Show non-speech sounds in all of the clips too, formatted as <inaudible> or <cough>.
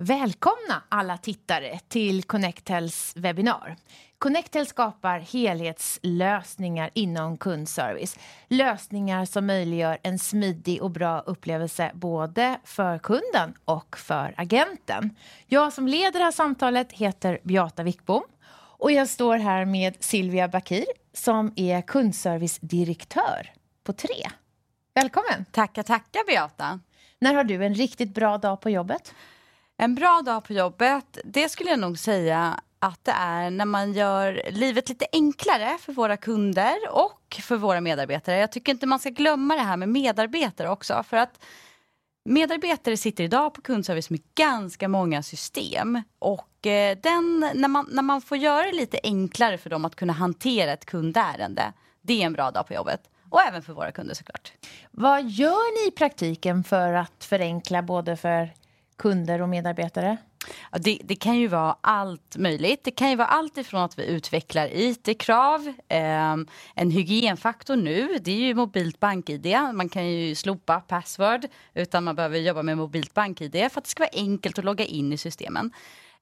Välkomna alla tittare till Connectels webbinar. Connectel skapar helhetslösningar inom kundservice. Lösningar som möjliggör en smidig och bra upplevelse både för kunden och för agenten. Jag som leder det här samtalet heter Beata Wickbom och jag står här med Silvia Bakir som är kundservicedirektör på Tre. Välkommen! Tackar, tackar Beata. När har du en riktigt bra dag på jobbet? En bra dag på jobbet, det skulle jag nog säga att det är när man gör livet lite enklare för våra kunder och för våra medarbetare. Jag tycker inte man ska glömma det här med medarbetare också. För att Medarbetare sitter idag på kundservice med ganska många system och eh, den, när, man, när man får göra det lite enklare för dem att kunna hantera ett kundärende, det är en bra dag på jobbet. Och även för våra kunder såklart. Vad gör ni i praktiken för att förenkla både för kunder och medarbetare? Ja, det, det, kan ju vara allt möjligt. Det kan ju vara allt ifrån att vi utvecklar IT-krav, eh, en hygienfaktor nu, det är ju mobilt bank-id. Man kan ju slopa password utan man behöver jobba med mobilt bank-id för att det ska vara enkelt att logga in i systemen.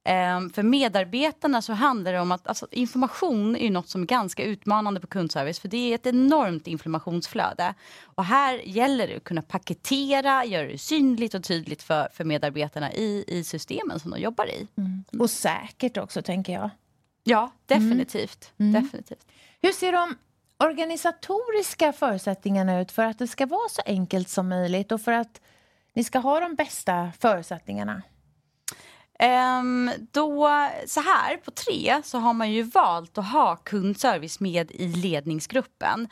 Ehm, för medarbetarna så handlar det om att alltså, information är något som är ganska utmanande på kundservice för det är ett enormt informationsflöde. Och här gäller det att kunna paketera, göra det synligt och tydligt för, för medarbetarna i, i systemen som de jobbar i. Mm. Och säkert också tänker jag. Ja, definitivt. Mm. mm. definitivt. Hur ser de organisatoriska förutsättningarna ut för att det ska vara så enkelt som möjligt och för att ni ska ha de bästa förutsättningarna? Um, då, så här, på tre så har man ju valt att ha kundservice med i ledningsgruppen.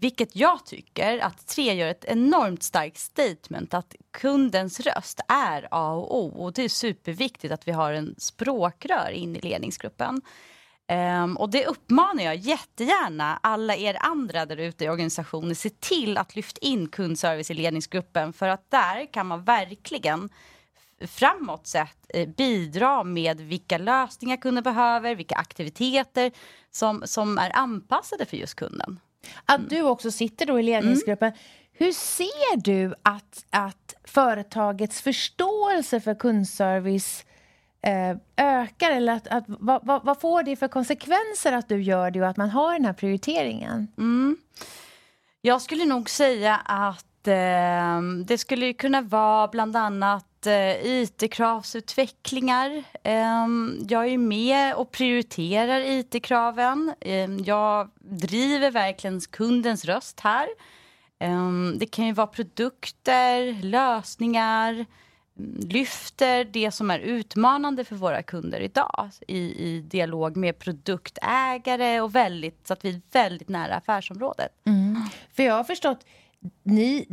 Vilket jag tycker att tre gör ett enormt starkt statement att kundens röst är A och O och det är superviktigt att vi har en språkrör in i ledningsgruppen. Um, och det uppmanar jag jättegärna alla er andra där ute i organisationen. Se till att lyfta in kundservice i ledningsgruppen för att där kan man verkligen framåt sett eh, bidra med vilka lösningar kunden behöver, vilka aktiviteter som, som är anpassade för just kunden. Att du också sitter då i ledningsgruppen. Mm. Hur ser du att, att företagets förståelse för kundservice eh, ökar? Eller att, att, vad, vad, vad, får det för konsekvenser att du gör det och att man har den här prioriteringen? Mm. Jag skulle nog säga att eh, det skulle kunna vara bland annat Eh, IT-kravsutvecklingar. Eh, jag är med och prioriterar IT-kraven. Eh, jag driver verkligen kundens röst här. Ehm, det kan ju vara produkter, lösningar, lyfter det som är utmanande för våra kunder idag i, i dialog med produktägare och väldigt, så att vi är väldigt nära affärsområdet. Mm. För jag har förstått, ni,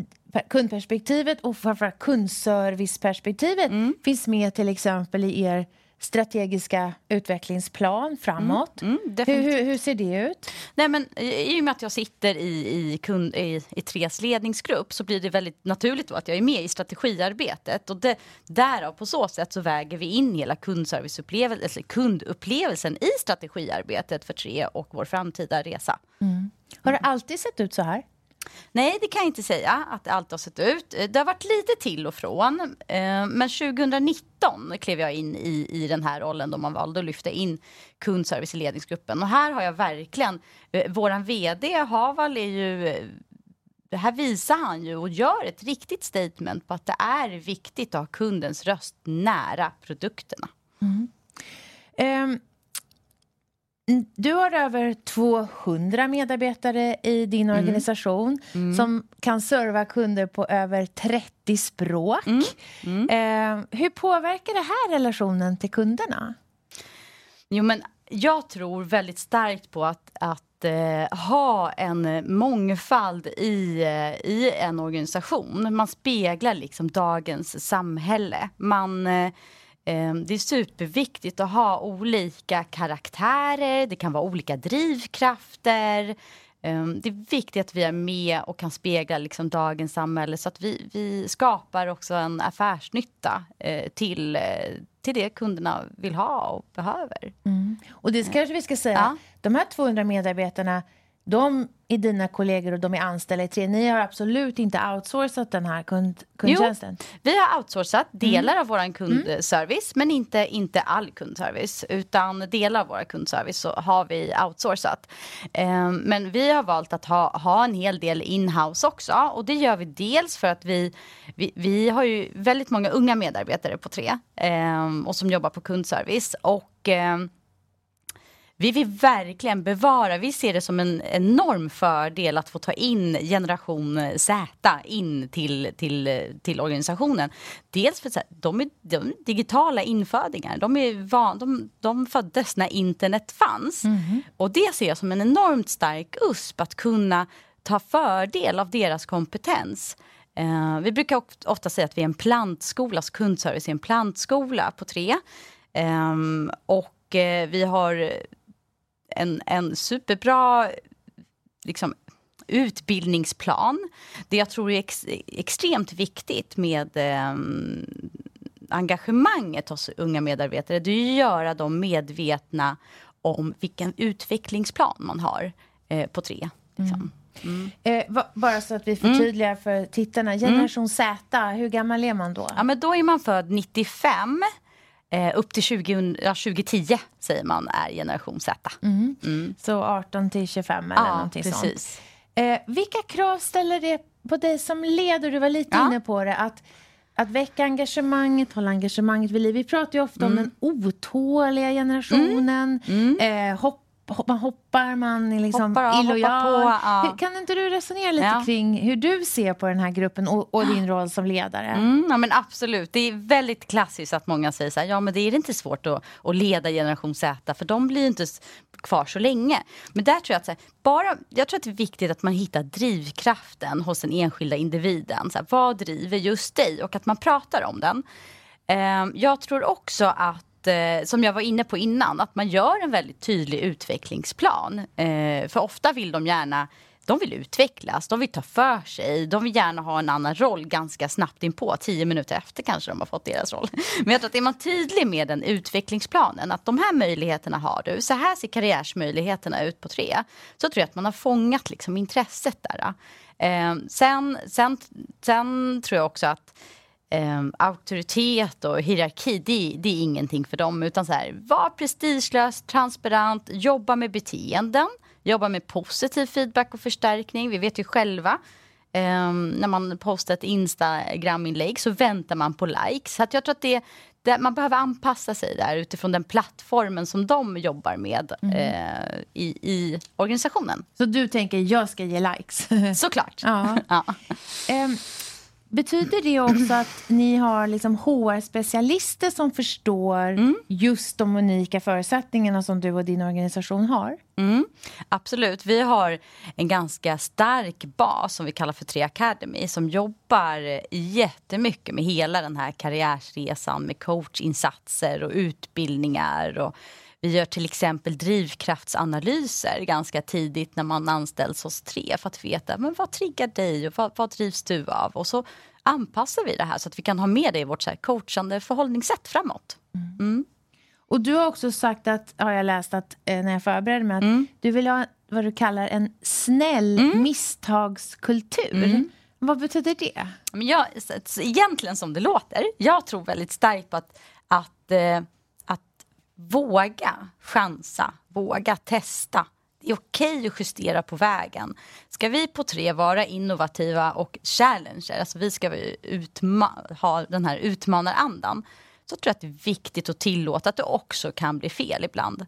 kundperspektivet och framförallt kundserviceperspektivet mm. finns med till exempel i er strategiska utvecklingsplan framåt. Mm, mm, hur, hur, hur, ser det ut? Nej, men, I och med att jag sitter i, i, kund, i, i Tres ledningsgrupp så blir det väldigt naturligt att jag är med i strategiarbetet. Och det, därav på så sätt så väger vi in hela kundserviceupplevelsen, kundupplevelsen i strategiarbetet för Tre och vår framtida resa. Mm. Har det alltid sett ut så här? Nej, det kan jag inte säga att det alltid har sett ut. Eh, det har varit lite till och från. Eh, men 2019 klev jag in i, i den här rollen då man valde att lyfta in kundservice i ledningsgruppen. Och här har jag verkligen, eh, Vår VD Haval är ju det här visar han ju och gör ett riktigt statement på att det är viktigt att ha kundens röst nära produkterna. Mm. Um, du har över 200 medarbetare i din mm. organisation mm. som kan serva kunder på över 30 språk. Mm. mm. Eh, hur påverkar det här relationen till kunderna? Jo, men jag tror väldigt starkt på att, att eh, ha en mångfald i, eh, i en organisation. Man speglar liksom dagens samhälle. Man eh, det är superviktigt att ha olika karaktärer, det kan vara olika drivkrafter. Ehm, det är viktigt att vi är med och kan spegla liksom dagens samhälle så att vi, vi skapar också en affärsnytta eh, till, eh, till det kunderna vill ha och behöver. Mm. Och det kanske vi ska säga, ja. de här 200 medarbetarna de är dina kollegor och de är anställda i tre. Ni har absolut inte outsourcat den här kund, kundtjänsten? Jo, vi har outsourcat delar mm. av vår kundservice, mm. men inte, inte all kundservice. Utan delar av vår kundservice så har vi outsourcat. Um, men vi har valt att ha, ha en hel del inhouse också. Och det gör vi dels för att vi, vi, vi har ju väldigt många unga medarbetare på tre um, och som jobbar på kundservice. Och um, vi vill verkligen bevara, vi ser det som en enorm fördel att få ta in generation Z in till, till, till organisationen. Dels för att de är, de är digitala infödingar, de, är van, de, de föddes när internet fanns. Mm. Och det ser jag som en enormt stark USP att kunna ta fördel av deras kompetens. Uh, vi brukar ofta säga att vi är en plantskola, så kundservice är en plantskola på tre. Um, och uh, vi har en, en superbra liksom, utbildningsplan. Det jag tror är ex, extremt viktigt med eh, engagemanget hos unga medarbetare, det är att göra dem medvetna om vilken utvecklingsplan man har eh, på tre. Liksom. Mm. Mm. Eh, bara så att vi förtydligar mm. för tittarna. Generation mm. Z, hur gammal är man då? Ja, men då är man född 95 Eh, upp till 20, ja, 2010 säger man är generation Z. Mm. Mm. Så 18 till 25 eller ja, någonting precis. sånt. Eh, vilka krav ställer det på dig som leder? Du var lite ja. inne på det. Att, att väcka engagemanget, hålla engagemanget vid liv. Vi pratar ju ofta mm. om den otåliga generationen. Mm. Mm. Eh, hopp man hoppar, man är liksom hoppar av, illojal. På, ja. Kan inte du resonera lite ja. kring hur du ser på den här gruppen och, och din roll som ledare? Mm, ja, men absolut. Det är väldigt klassiskt att många säger så här, ja men det är inte svårt att, att leda generation Z för de blir inte kvar så länge. Men där tror jag att här, bara, jag tror att det är viktigt att man hittar drivkraften hos den enskilda individen. Så här, vad driver just dig? Och att man pratar om den. Uh, jag tror också att eh, som jag var inne på innan, att man gör en väldigt tydlig utvecklingsplan. Eh, för ofta vill de gärna de vill utvecklas, de vill ta för sig, de vill gärna ha en annan roll ganska snabbt inpå, tio minuter efter kanske de har fått deras roll. <laughs> Men jag tror att är man tydlig med den utvecklingsplanen, att de här möjligheterna har du, så här ser karriärsmöjligheterna ut på tre, så tror jag att man har fångat liksom intresset där. Eh, sen, sen, sen tror jag också att eh, auktoritet och hierarki, det, det, är ingenting för dem. Utan så här, var prestigelös, transparent, jobba med beteenden, jobba med positiv feedback och förstärkning. Vi vet ju själva eh, när man postar ett Instagram-inlägg så väntar man på likes. Så jag tror att det, det, man behöver anpassa sig där utifrån den plattformen som de jobbar med mm. eh, i, i, organisationen. Så du tänker, jag ska ge likes? Såklart. <laughs> ja. ja. Um, Betyder det också att ni har liksom HR-specialister som förstår mm. just de unika förutsättningarna som du och din organisation har? Mm, absolut. Vi har en ganska stark bas som vi kallar för Tre Academy som jobbar jättemycket med hela den här karriärsresan med coachinsatser och utbildningar och vi gör till exempel drivkraftsanalyser ganska tidigt när man anställs hos Tre för att veta men vad triggar dig och vad, vad drivs du av? Och så anpassar vi det här så att vi kan ha med det i vårt så coachande förhållningssätt framåt. Mm. mm. Och du har också sagt att, har jag läst att eh, när jag förberedde mig, att mm. du vill ha vad du kallar en snäll mm. misstagskultur. Mm. Vad betyder det? Men jag, egentligen som det låter, jag tror väldigt starkt på att, att eh, våga chansa, våga testa. Det är okej att justera på vägen. Ska vi på tre vara innovativa och challenger, alltså vi ska ha den här utmanarandan, så tror jag att det är viktigt att tillåta att det också kan bli fel ibland.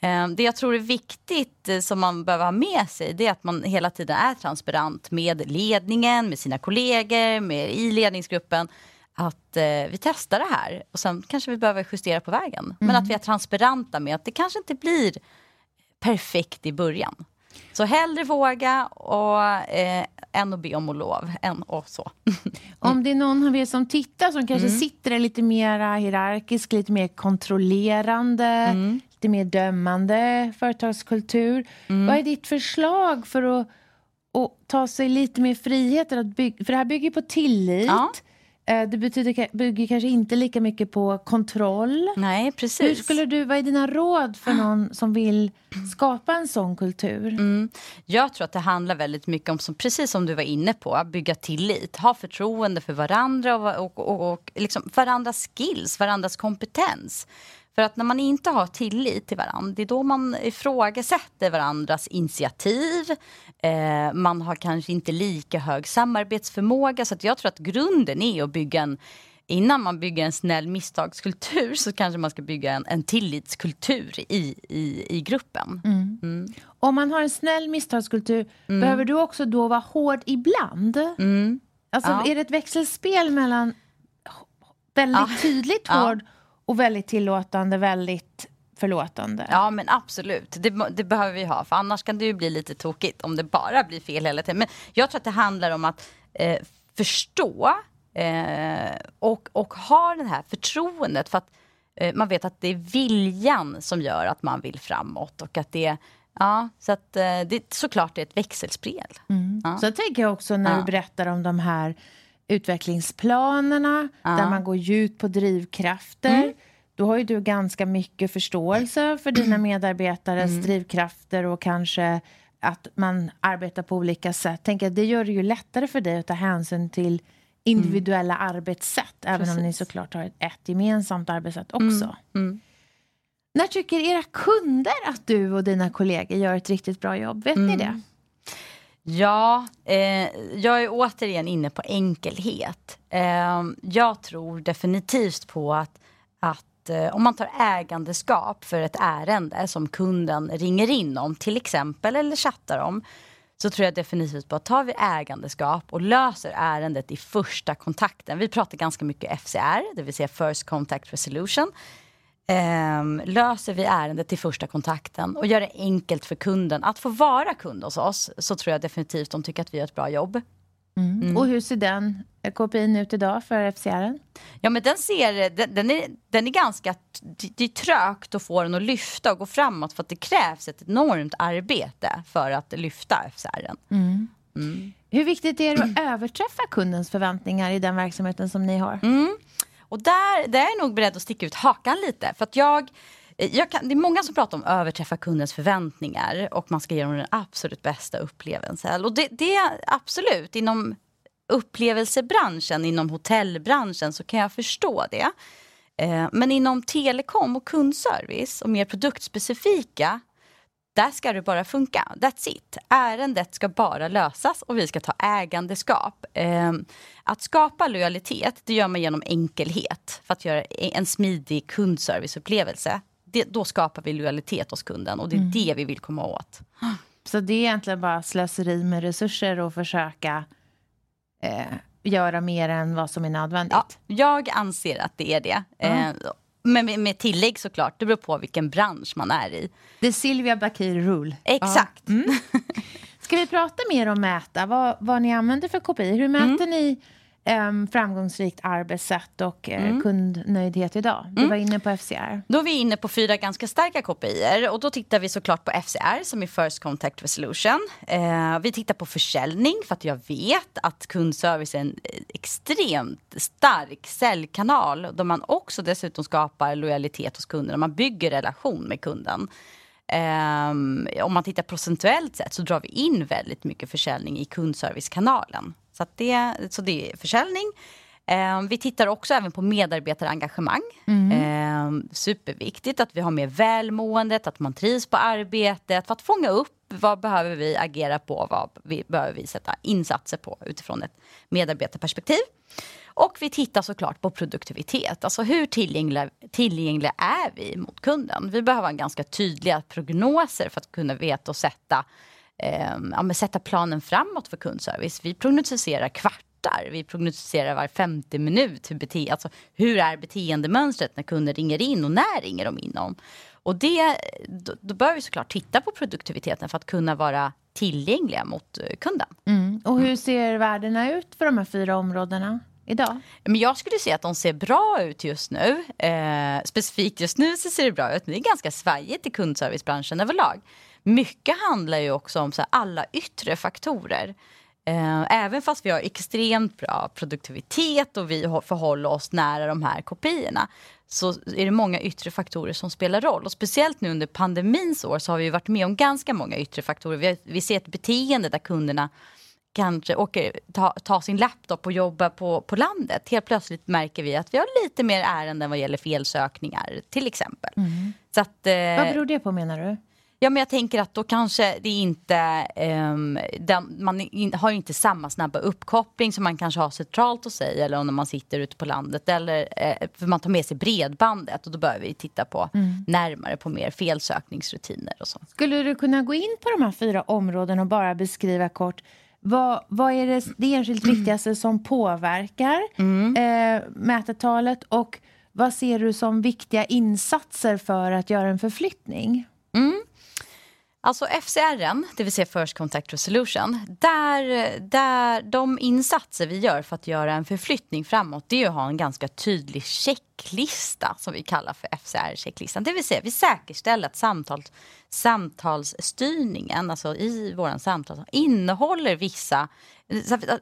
Ehm, det jag tror är viktigt eh, som man behöver ha med sig det är att man hela tiden är transparent med ledningen, med sina kollegor, med, i ledningsgruppen att eh, vi testar det här och sen kanske vi behöver justera på vägen. Mm. Men att vi är transparenta med att det kanske inte blir perfekt i början. Så hellre våga och, eh, än att be om lov. Än och så. <laughs> Om det är någon av er som tittar som kanske mm. sitter lite mer hierarkisk, lite mer kontrollerande, mm. lite mer dömande företagskultur. Mm. Vad är ditt förslag för att, ta sig lite mer frihet? Att bygga, för det här bygger på tillit. Ja det betyder, bygger kanske inte lika mycket på kontroll. Nej, precis. Hur skulle du, vad är dina råd för någon som vill skapa en sån kultur? Mm. Jag tror att det handlar väldigt mycket om, som, precis som du var inne på, att bygga tillit. Ha förtroende för varandra och, och, och, och liksom varandras skills, varandras kompetens. För att när man inte har tillit till varandra, det är då man ifrågasätter varandras initiativ. Eh, man har kanske inte lika hög samarbetsförmåga. Så jag tror att grunden är att bygga en Innan man bygger en snäll misstagskultur så kanske man ska bygga en, en tillitskultur i, i, i gruppen. Mm. Mm. Om man har en snäll misstagskultur, mm. behöver du också då vara hård ibland? Mm. Alltså, ja. Är det ett växelspel mellan väldigt ja. tydligt hård ja och väldigt tillåtande, väldigt förlåtande. Ja men absolut, det, det, behöver vi ha för annars kan det ju bli lite tokigt om det bara blir fel hela tiden. Men jag tror att det handlar om att eh, förstå eh, och, och ha det här förtroendet för att eh, man vet att det är viljan som gör att man vill framåt och att det Ja, så att eh, det såklart är ett växelspel. Mm. Ja. Så tänker jag också när ja. du berättar om de här utvecklingsplanerna ja. där man går djupt på drivkrafter. Mm. Då har ju du ganska mycket förståelse för dina medarbetares mm. drivkrafter och kanske att man arbetar på olika sätt. Tänker det gör det ju lättare för dig att ta hänsyn till individuella mm. arbetssätt även Precis. om ni såklart har ett gemensamt arbetssätt också. Mm. mm. När tycker era kunder att du och dina kollegor gör ett riktigt bra jobb? Vet ni mm. det? Ja, eh, jag är återigen inne på enkelhet. Eh, jag tror definitivt på att, att eh, om man tar ägandeskap för ett ärende som kunden ringer in om till exempel eller chattar om så tror jag definitivt på att tar vi ägandeskap och löser ärendet i första kontakten. Vi pratar ganska mycket FCR, det vill säga First Contact Resolution. Um, löser vi ärendet till första kontakten och gör det enkelt för kunden att få vara kund hos oss så tror jag definitivt de tycker att vi gör ett bra jobb. Mm. Mm. Och hur ser den KPI ut idag för FCR? Ja men den ser, den, den, är, den är ganska, det är trögt att få den att lyfta och gå framåt för att det krävs ett enormt arbete för att lyfta FCR. Mm. mm. Hur viktigt är det att <clears throat> överträffa kundens förväntningar i den verksamheten som ni har? Och där, där är jag nog beredd att sticka ut hakan lite. För att jag, eh, jag kan, det är många som pratar om att överträffa kundens förväntningar och man ska ge dem den absolut bästa upplevelsen. Och det, det är absolut, inom upplevelsebranschen, inom hotellbranschen så kan jag förstå det. Eh, men inom telekom och kundservice och mer produktspecifika där ska det bara funka. That's it. Ärendet ska bara lösas och vi ska ta ägandeskap. Eh, att skapa lojalitet, det gör man genom enkelhet. För att göra en smidig kundserviceupplevelse. Det, då skapar vi lojalitet hos kunden och det är mm. det vi vill komma åt. Så det är egentligen bara slöseri med resurser och försöka eh, göra mer än vad som är nödvändigt? Ja, jag anser att det är det. Mm. Eh, men med, tillägg såklart, det beror på vilken bransch man är i. Det är Silvia Bakir rule. Exakt. Mm. Ska vi prata mer om mäta, vad, vad ni använder för KPI? Hur mäter mm. ni um, framgångsrikt arbetssätt och uh, mm. kundnöjdhet idag? Du mm. var inne på FCR. Då är vi inne på fyra ganska starka KPI och då tittar vi såklart på FCR som är First Contact Resolution. Uh, vi tittar på försäljning för att jag vet att kundservice är en extremt stark säljkanal där man också dessutom skapar lojalitet hos kunden. Man bygger relation med kunden. Um, om man tittar procentuellt sett så drar vi in väldigt mycket försäljning i kundservicekanalen. Så, det, så det är försäljning. Eh, vi tittar också även på medarbetarengagemang. Mm. Eh, superviktigt att vi har med välmåendet, att man trivs på arbetet. För att fånga upp vad behöver vi agera på, vad vi, behöver vi sätta insatser på utifrån ett medarbetarperspektiv. Och vi tittar såklart på produktivitet. Alltså hur tillgängliga, tillgängliga är vi mot kunden? Vi behöver ha ganska tydliga prognoser för att kunna veta och sätta ja, sätta planen framåt för kundservice. Vi prognostiserar kvartar, vi prognostiserar var femte minut. Hur, bete alltså, hur är beteendemönstret när kunder ringer in och när ringer de in om? Och det, då, då bör vi såklart titta på produktiviteten för att kunna vara tillgängliga mot eh, kunden. Mm. Och hur ser värdena ut för de här fyra områdena? Idag? Men jag skulle säga att de ser bra ut just nu. Eh, specifikt just nu så ser det bra ut. Men det är ganska svajigt i kundservicebranschen överlag mycket handlar ju också om så alla yttre faktorer. Eh, även fast vi har extremt bra produktivitet och vi förhåller oss nära de här kopiorna så är det många yttre faktorer som spelar roll. Och speciellt nu under pandemins år så har vi varit med om ganska många yttre faktorer. Vi, vi ser ett beteende där kunderna kanske åker, ta, ta sin laptop och jobbar på, på landet. Helt plötsligt märker vi att vi har lite mer ärenden vad gäller felsökningar till exempel. Mm. Så att, eh, vad beror det på menar du? Ja men jag tänker att då kanske det inte, um, den, man in, har inte samma snabba uppkoppling som man kanske har centralt hos sig eller när man sitter ute på landet. Eller uh, för man tar med sig bredbandet och då behöver vi titta på mm. närmare på mer felsökningsrutiner och så. Skulle du kunna gå in på de här fyra områdena och bara beskriva kort vad, vad är det, det enskilt viktigaste som påverkar mm. eh, mätetalet och vad ser du som viktiga insatser för att göra en förflyttning? Mm. Alltså FCR, det vill säga First Contact Resolution, där, där de insatser vi gör för att göra en förflyttning framåt, det är att ha en ganska tydlig check checklista som vi kallar för FCR-checklistan. Det vill säga vi säkerställer att samtal, samtalsstyrningen, alltså i våran samtal, innehåller vissa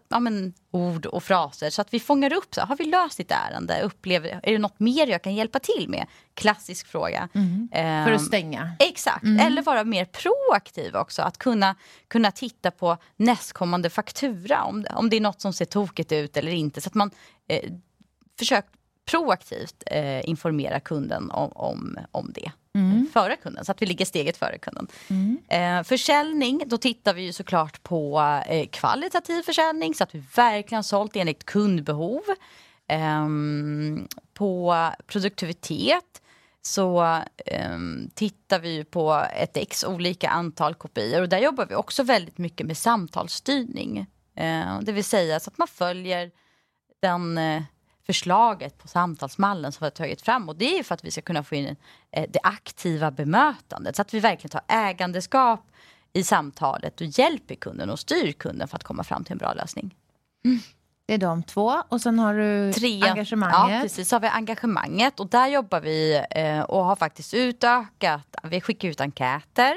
ja, men, ord och fraser så att vi fångar upp, så, har vi löst ditt ärende? Upplever, är det något mer jag kan hjälpa till med? Klassisk fråga. Mm. Um, För att stänga? Exakt, mm. eller vara mer proaktiv också. Att kunna, kunna titta på nästkommande faktura om, om det är något som ser tokigt ut eller inte. Så att man eh, försöker proaktivt eh, informera kunden om, om, om det. Mm. före kunden, så att vi ligger steget före kunden. Mm. Eh, försäljning, då tittar vi ju såklart på eh, kvalitativ försäljning så att vi verkligen sålt enligt kundbehov. Eh, på produktivitet så eh, tittar vi på ett x olika antal kopior och där jobbar vi också väldigt mycket med samtalsstyrning. Eh, det vill säga så att man följer den eh, förslaget på samtalsmallen som vi har tagit fram. Och det är för att vi ska kunna få in eh, det aktiva bemötandet. Så att vi verkligen tar ägandeskap i samtalet och hjälper kunden och styr kunden för att komma fram till en bra lösning. Mm. Det är de två. Och sen har du Tre. engagemanget. Ja, precis. Så har vi engagemanget. Och där jobbar vi eh, och har faktiskt utökat. Vi skickar ut enkäter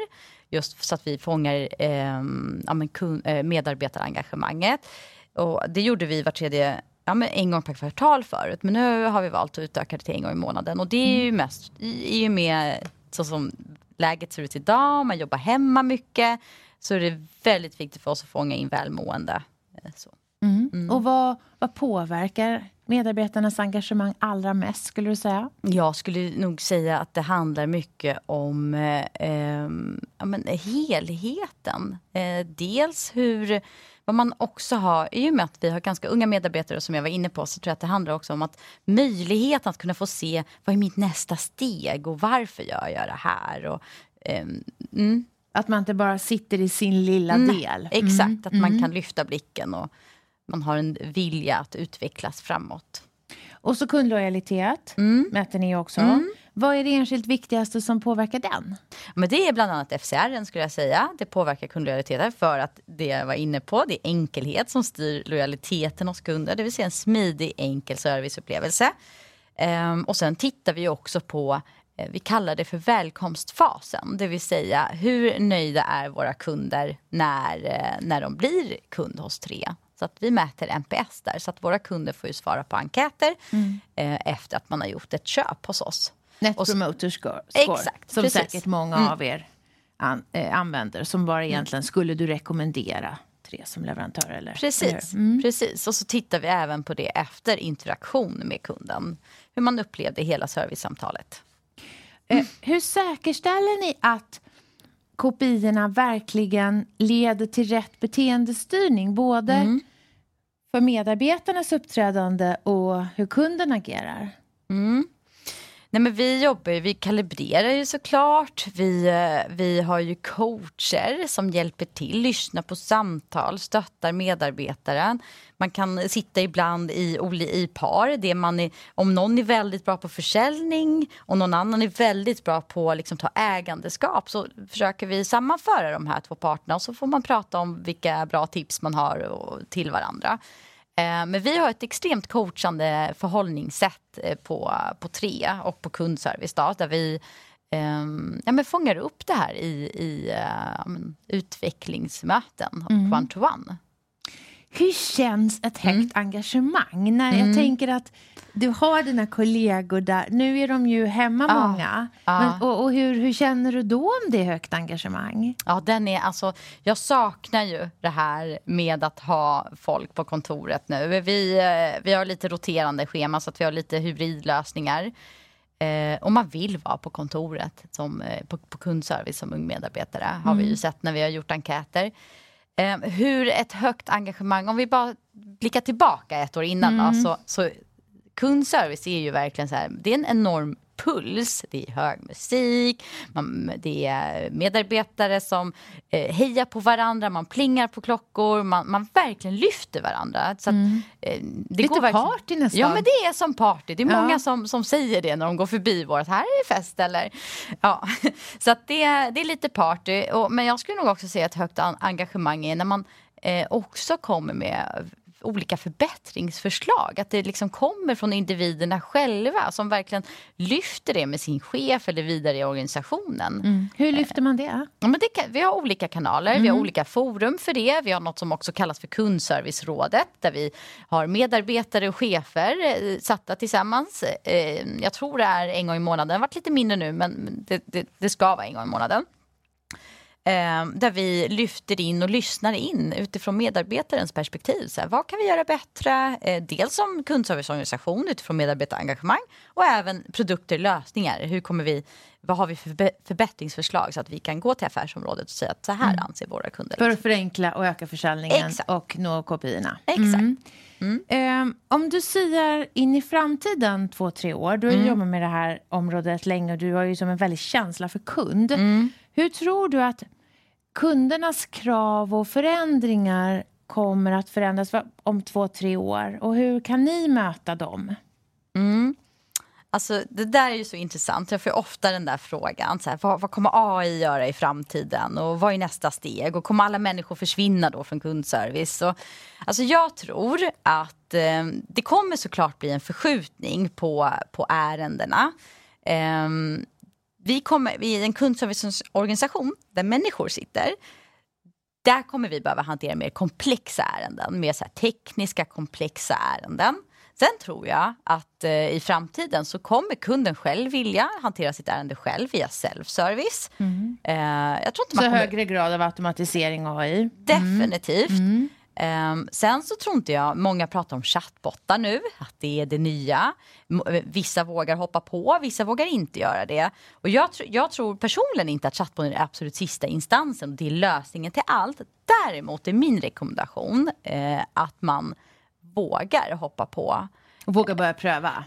just så att vi fångar eh, ja, eh, medarbetarengagemanget. Och det gjorde vi var tredje ja, men en gång per kvartal förut. Men nu har vi valt att utöka det till en gång i månaden. Och det är ju mm. mest i och med så som läget ser ut idag, man jobbar hemma mycket. Så är det väldigt viktigt för oss att fånga in välmående. Eh, så. Mm. Mm. Och vad, vad påverkar medarbetarnas engagemang allra mest skulle du säga? Jag skulle nog säga att det handlar mycket om eh, eh, ja, men helheten. Eh, dels hur vad man också har, i och med att vi har ganska unga medarbetare som jag var inne på, så tror jag att det handlar också om att möjligheten att kunna få se vad är mitt nästa steg och varför gör jag det här? Och, um, mm. Att man inte bara sitter i sin lilla mm, del. Exakt, mm. att man mm. kan lyfta blicken och man har en vilja att utvecklas framåt. Och så kundlojalitet mm. mäter ni också. Mm. Vad är det enskilt viktigaste som påverkar den? Men det är bland annat FCR skulle jag säga. Det påverkar kundlojaliteten för att det jag var inne på, det är enkelhet som styr lojaliteten hos kunder. Det vill säga en smidig, enkel serviceupplevelse. Um, och sen tittar vi också på eh, vi kallar det för välkomstfasen, det vill säga hur nöjda är våra kunder när, eh, när de blir kund hos Tre. Så att vi mäter NPS där, så att våra kunder får svara på enkäter mm. eh, efter att man har gjort ett köp hos oss. Net Promoter Score, exakt, som precis. säkert många mm. av er an, eh, använder. Som bara mm. egentligen skulle du rekommendera tre som leverantör? Eller? Precis, mm. precis. Och så tittar vi även på det efter interaktion med kunden. Hur man upplevde hela servicesamtalet. Eh, hur säkerställer ni att kopiorna verkligen leder till rätt beteendestyrning? Både mm. för medarbetarnas uppträdande och hur kunden agerar? Mm. Nej, men vi jobbar ju... vi kalibrerar ju såklart. Vi, eh, vi har ju coacher som hjälper till, lyssnar på samtal, stöttar medarbetaren. Man kan sitta ibland i, i par. Det man är, om någon är väldigt bra på försäljning och någon annan är väldigt bra på att liksom, ta ägandeskap så försöker vi sammanföra de här två parterna och så får man prata om vilka bra tips man har och, till varandra. Eh, men vi har ett extremt coachande förhållningssätt eh, på, på tre och på kundservice då, där vi um, ja, men fångar upp det här i, i uh, utvecklingsmöten, mm. one-to-one. Hur känns ett högt mm. engagemang? När mm. jag tänker att du har dina kollegor där, nu är de ju hemma ja. många. Ja. Men, och, och hur, hur, känner du då om det är högt engagemang? Ja, den är, alltså, jag saknar ju det här med att ha folk på kontoret nu. Vi, eh, vi har lite roterande schema så att vi har lite hybridlösningar. Eh, och man vill vara på kontoret som, eh, på, på kundservice som ung medarbetare. Mm. Har vi ju mm. sett när vi har gjort enkäter. Eh, hur ett högt engagemang, om vi bara blickar tillbaka ett år innan mm. då, så, så kundservice är ju verkligen så här, det är en enorm puls, det är hög musik, man, det är medarbetare som eh, hejar på varandra, man plingar på klockor, man, man verkligen lyfter varandra. Så att, mm. eh, det Lite går verkligen, party nästan. Ja men det är som party, det är ja. många som, som säger det när de går förbi vårt, här är det fest eller? Ja, <laughs> så att det, det är lite party, och, men jag skulle nog också säga att högt engagemang är när man eh, också kommer med olika förbättringsförslag. Att det liksom kommer från individerna själva som verkligen lyfter det med sin chef eller vidare i organisationen. Mm. Hur lyfter man det? Ja, men det kan, vi har olika kanaler, mm. vi har mm. olika forum för det. Vi har något som också kallas för kundservicerådet där vi har medarbetare och chefer eh, satta tillsammans. Eh, jag tror det är en gång i månaden, det har varit lite mindre nu men det, det, det ska vara en gång i månaden. Eh, där vi lyfter in och lyssnar in utifrån medarbetarens perspektiv. Så här, vad kan vi göra bättre? Eh, dels som kundserviceorganisation utifrån medarbetarengagemang och även produkter och lösningar. Hur kommer vi, vad har vi för förbättringsförslag så att vi kan gå till affärsområdet och säga att så här mm. anser våra kunder. För att förenkla och öka försäljningen Exakt. och nå KPI-erna. Exakt. Mm. Mm. Um, om du säger in i framtiden, två, tre år, du har mm. jobbat med det här området länge och du har ju som en väldig känsla för kund. Mm. Hur tror du att kundernas krav och förändringar kommer att förändras om två, tre år? Och hur kan ni möta dem? Mm. Alltså, det där är ju så intressant. Jag får ofta den där frågan. Så här, vad, vad, kommer AI göra i framtiden? Och vad är nästa steg? Och kommer alla människor försvinna då från kundservice? Och, alltså, jag tror att eh, det kommer såklart bli en förskjutning på, på ärendena. Eh, vi kommer, är en kundserviceorganisation där människor sitter. Där kommer vi behöva hantera mer komplexa ärenden, mer så tekniska komplexa ärenden. Sen tror jag att eh, i framtiden så kommer kunden själv vilja hantera sitt ärende själv via self-service. Mm. Eh, jag tror inte man så kommer... högre grad av automatisering och AI? Definitivt. Mm. Um, sen så tror inte jag, många pratar om chattbottar nu, att det är det nya. Eh, vissa vågar hoppa på, vissa vågar inte göra det. Och jag, tr jag tror personligen inte att chattbotten är absolut sista instansen och det är lösningen till allt. Däremot är min rekommendation uh, att man vågar hoppa på. Och vågar börja pröva?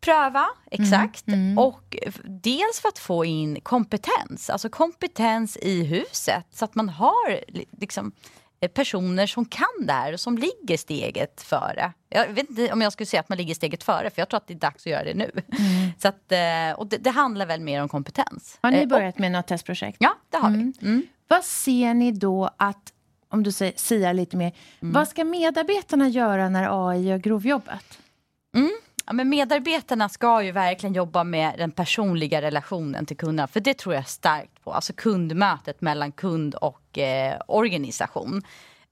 Pröva, exakt. Mm, mm. Och dels för att få in kompetens, alltså kompetens i huset så att man har liksom Eh, personer som kan det här och som ligger steget före. Jag vet inte om jag skulle säga att man ligger steget före för jag tror att det är dags att göra det nu. Mm. Så att, eh, och det, det, handlar väl mer om kompetens. Har ni eh, börjat med något testprojekt? Ja, det har mm. vi. Mm. Vad ser ni då att, om du säger lite mer, mm. vad ska medarbetarna göra när AI gör grovjobbet? Ja, men medarbetarna ska ju verkligen jobba med den personliga relationen till kunderna. För det tror jag starkt på. Alltså kundmötet mellan kund och eh, organisation.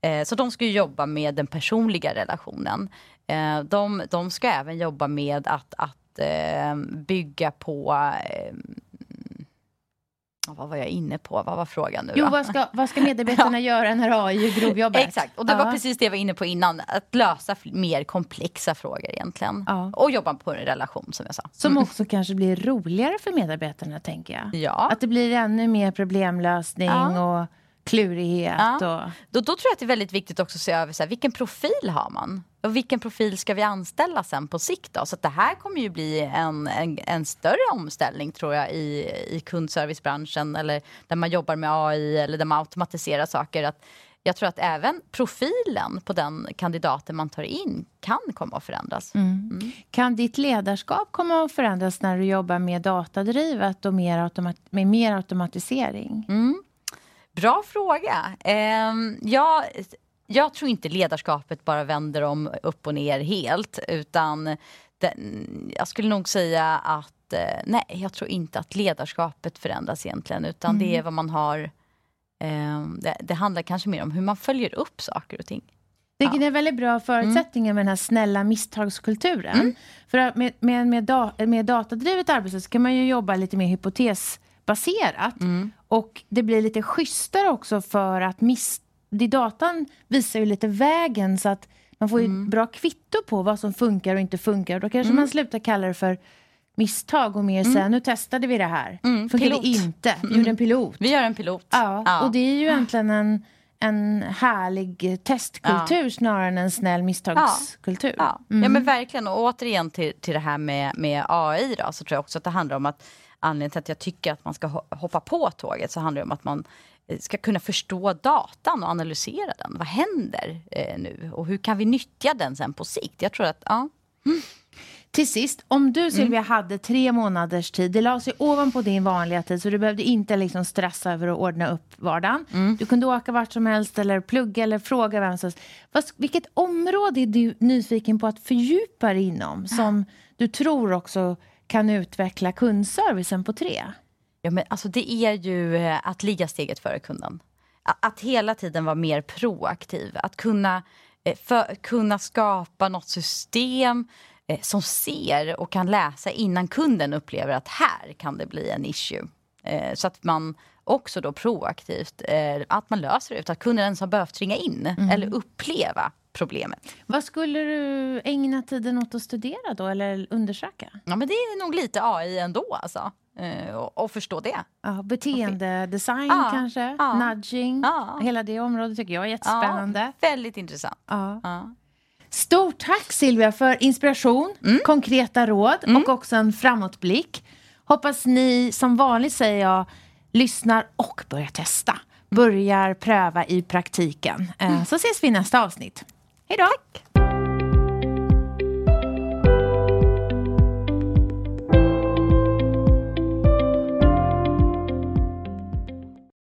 Eh, så de ska jobba med den personliga relationen. Eh, de, de ska även jobba med att, att eh, bygga på eh, vad var jag inne på? Vad var frågan nu? Jo, vad ska, vad ska medarbetarna <laughs> göra när AI gör grovjobbet? <laughs> Exakt, och det ja. var precis det jag var inne på innan. Att lösa mer komplexa frågor egentligen. Ja. Och jobba på en relation som jag sa. Som mm. också kanske blir roligare för medarbetarna, tänker jag. Ja. Att det blir ännu mer problemlösning och klurighet. Ja. Och... Då, då tror jag att det är väldigt viktigt också att se över så här, vilken profil har man? Och vilken profil ska vi anställa sen på sikt då? Så det här kommer ju bli en, en, en, större omställning tror jag i, i kundservicebranschen eller där man jobbar med AI eller där man automatiserar saker. Att jag tror att även profilen på den kandidaten man tar in kan komma att förändras. Mm. Mm. Kan ditt ledarskap komma att förändras när du jobbar med datadrivet och mer med mer automatisering? Mm. Bra fråga. Eh, jag, jag tror inte ledarskapet bara vänder om upp och ner helt utan den, jag skulle nog säga att eh, nej, jag tror inte att ledarskapet förändras egentligen utan mm. det är vad man har eh, det, det, handlar kanske mer om hur man följer upp saker och ting. Det är väldigt bra förutsättning med den här snälla misstagskulturen. Mm. För med, med, med, da, med datadrivet arbetssätt så kan man ju jobba lite mer hypotesbaserat. Mm. Och det blir lite schysstare också för att miss, datan visar ju lite vägen så att man får ju Mm. bra kvitto på vad som funkar och inte funkar. Då kanske man slutar kalla det för misstag och mer säga nu testade vi det här. Mm, Funkar det inte? Vi gjorde en pilot. Vi gör en pilot. Ja, och det är ju egentligen en, en härlig testkultur snarare än en snäll misstagskultur. Ja, ja men verkligen. Och återigen till, till det här med, med AI då, så tror jag också att det handlar om att anledningen till att jag tycker att man ska ho- hoppa på tåget så handlar det om att man eh, ska kunna förstå datan och analysera den. Vad händer eh, nu och hur kan vi nyttja den sen på sikt? Jag tror att, ja. Till sist, om du Silvia hade tre månaders tid, det la sig ovanpå din vanliga tid så du behövde inte liksom stressa över att ordna upp vardagen. Du kunde åka vart som helst eller plugga eller fråga vem som helst. Vilket område är du nyfiken på att fördjupa dig inom som du tror också kan utveckla kundservicen på tre? Ja, men alltså det är ju eh, att ligga steget före kunden. Att, hela tiden vara mer proaktiv. Att kunna, eh, för, kunna skapa något system eh, som ser och kan läsa innan kunden upplever att här kan det bli en issue. Så att man också då proaktivt, att man löser det utan att kunden ens har behövt ringa in eller uppleva problemet. Vad skulle du ägna tiden åt att studera då eller undersöka? Ja men det är nog lite AI ändå alltså. Eh, och, och förstå det. Ja, beteendedesign Ja, kanske, ja. nudging. Ja. Hela det området tycker jag är jättespännande. Ja, väldigt intressant. Ja. Stort tack Silvia för inspiration, konkreta råd och också en framåtblick. Hoppas ni som vanligt säger jag lyssnar och börjar testa. Börjar pröva i praktiken. Eh, Så ses vi i nästa avsnitt. Hej då!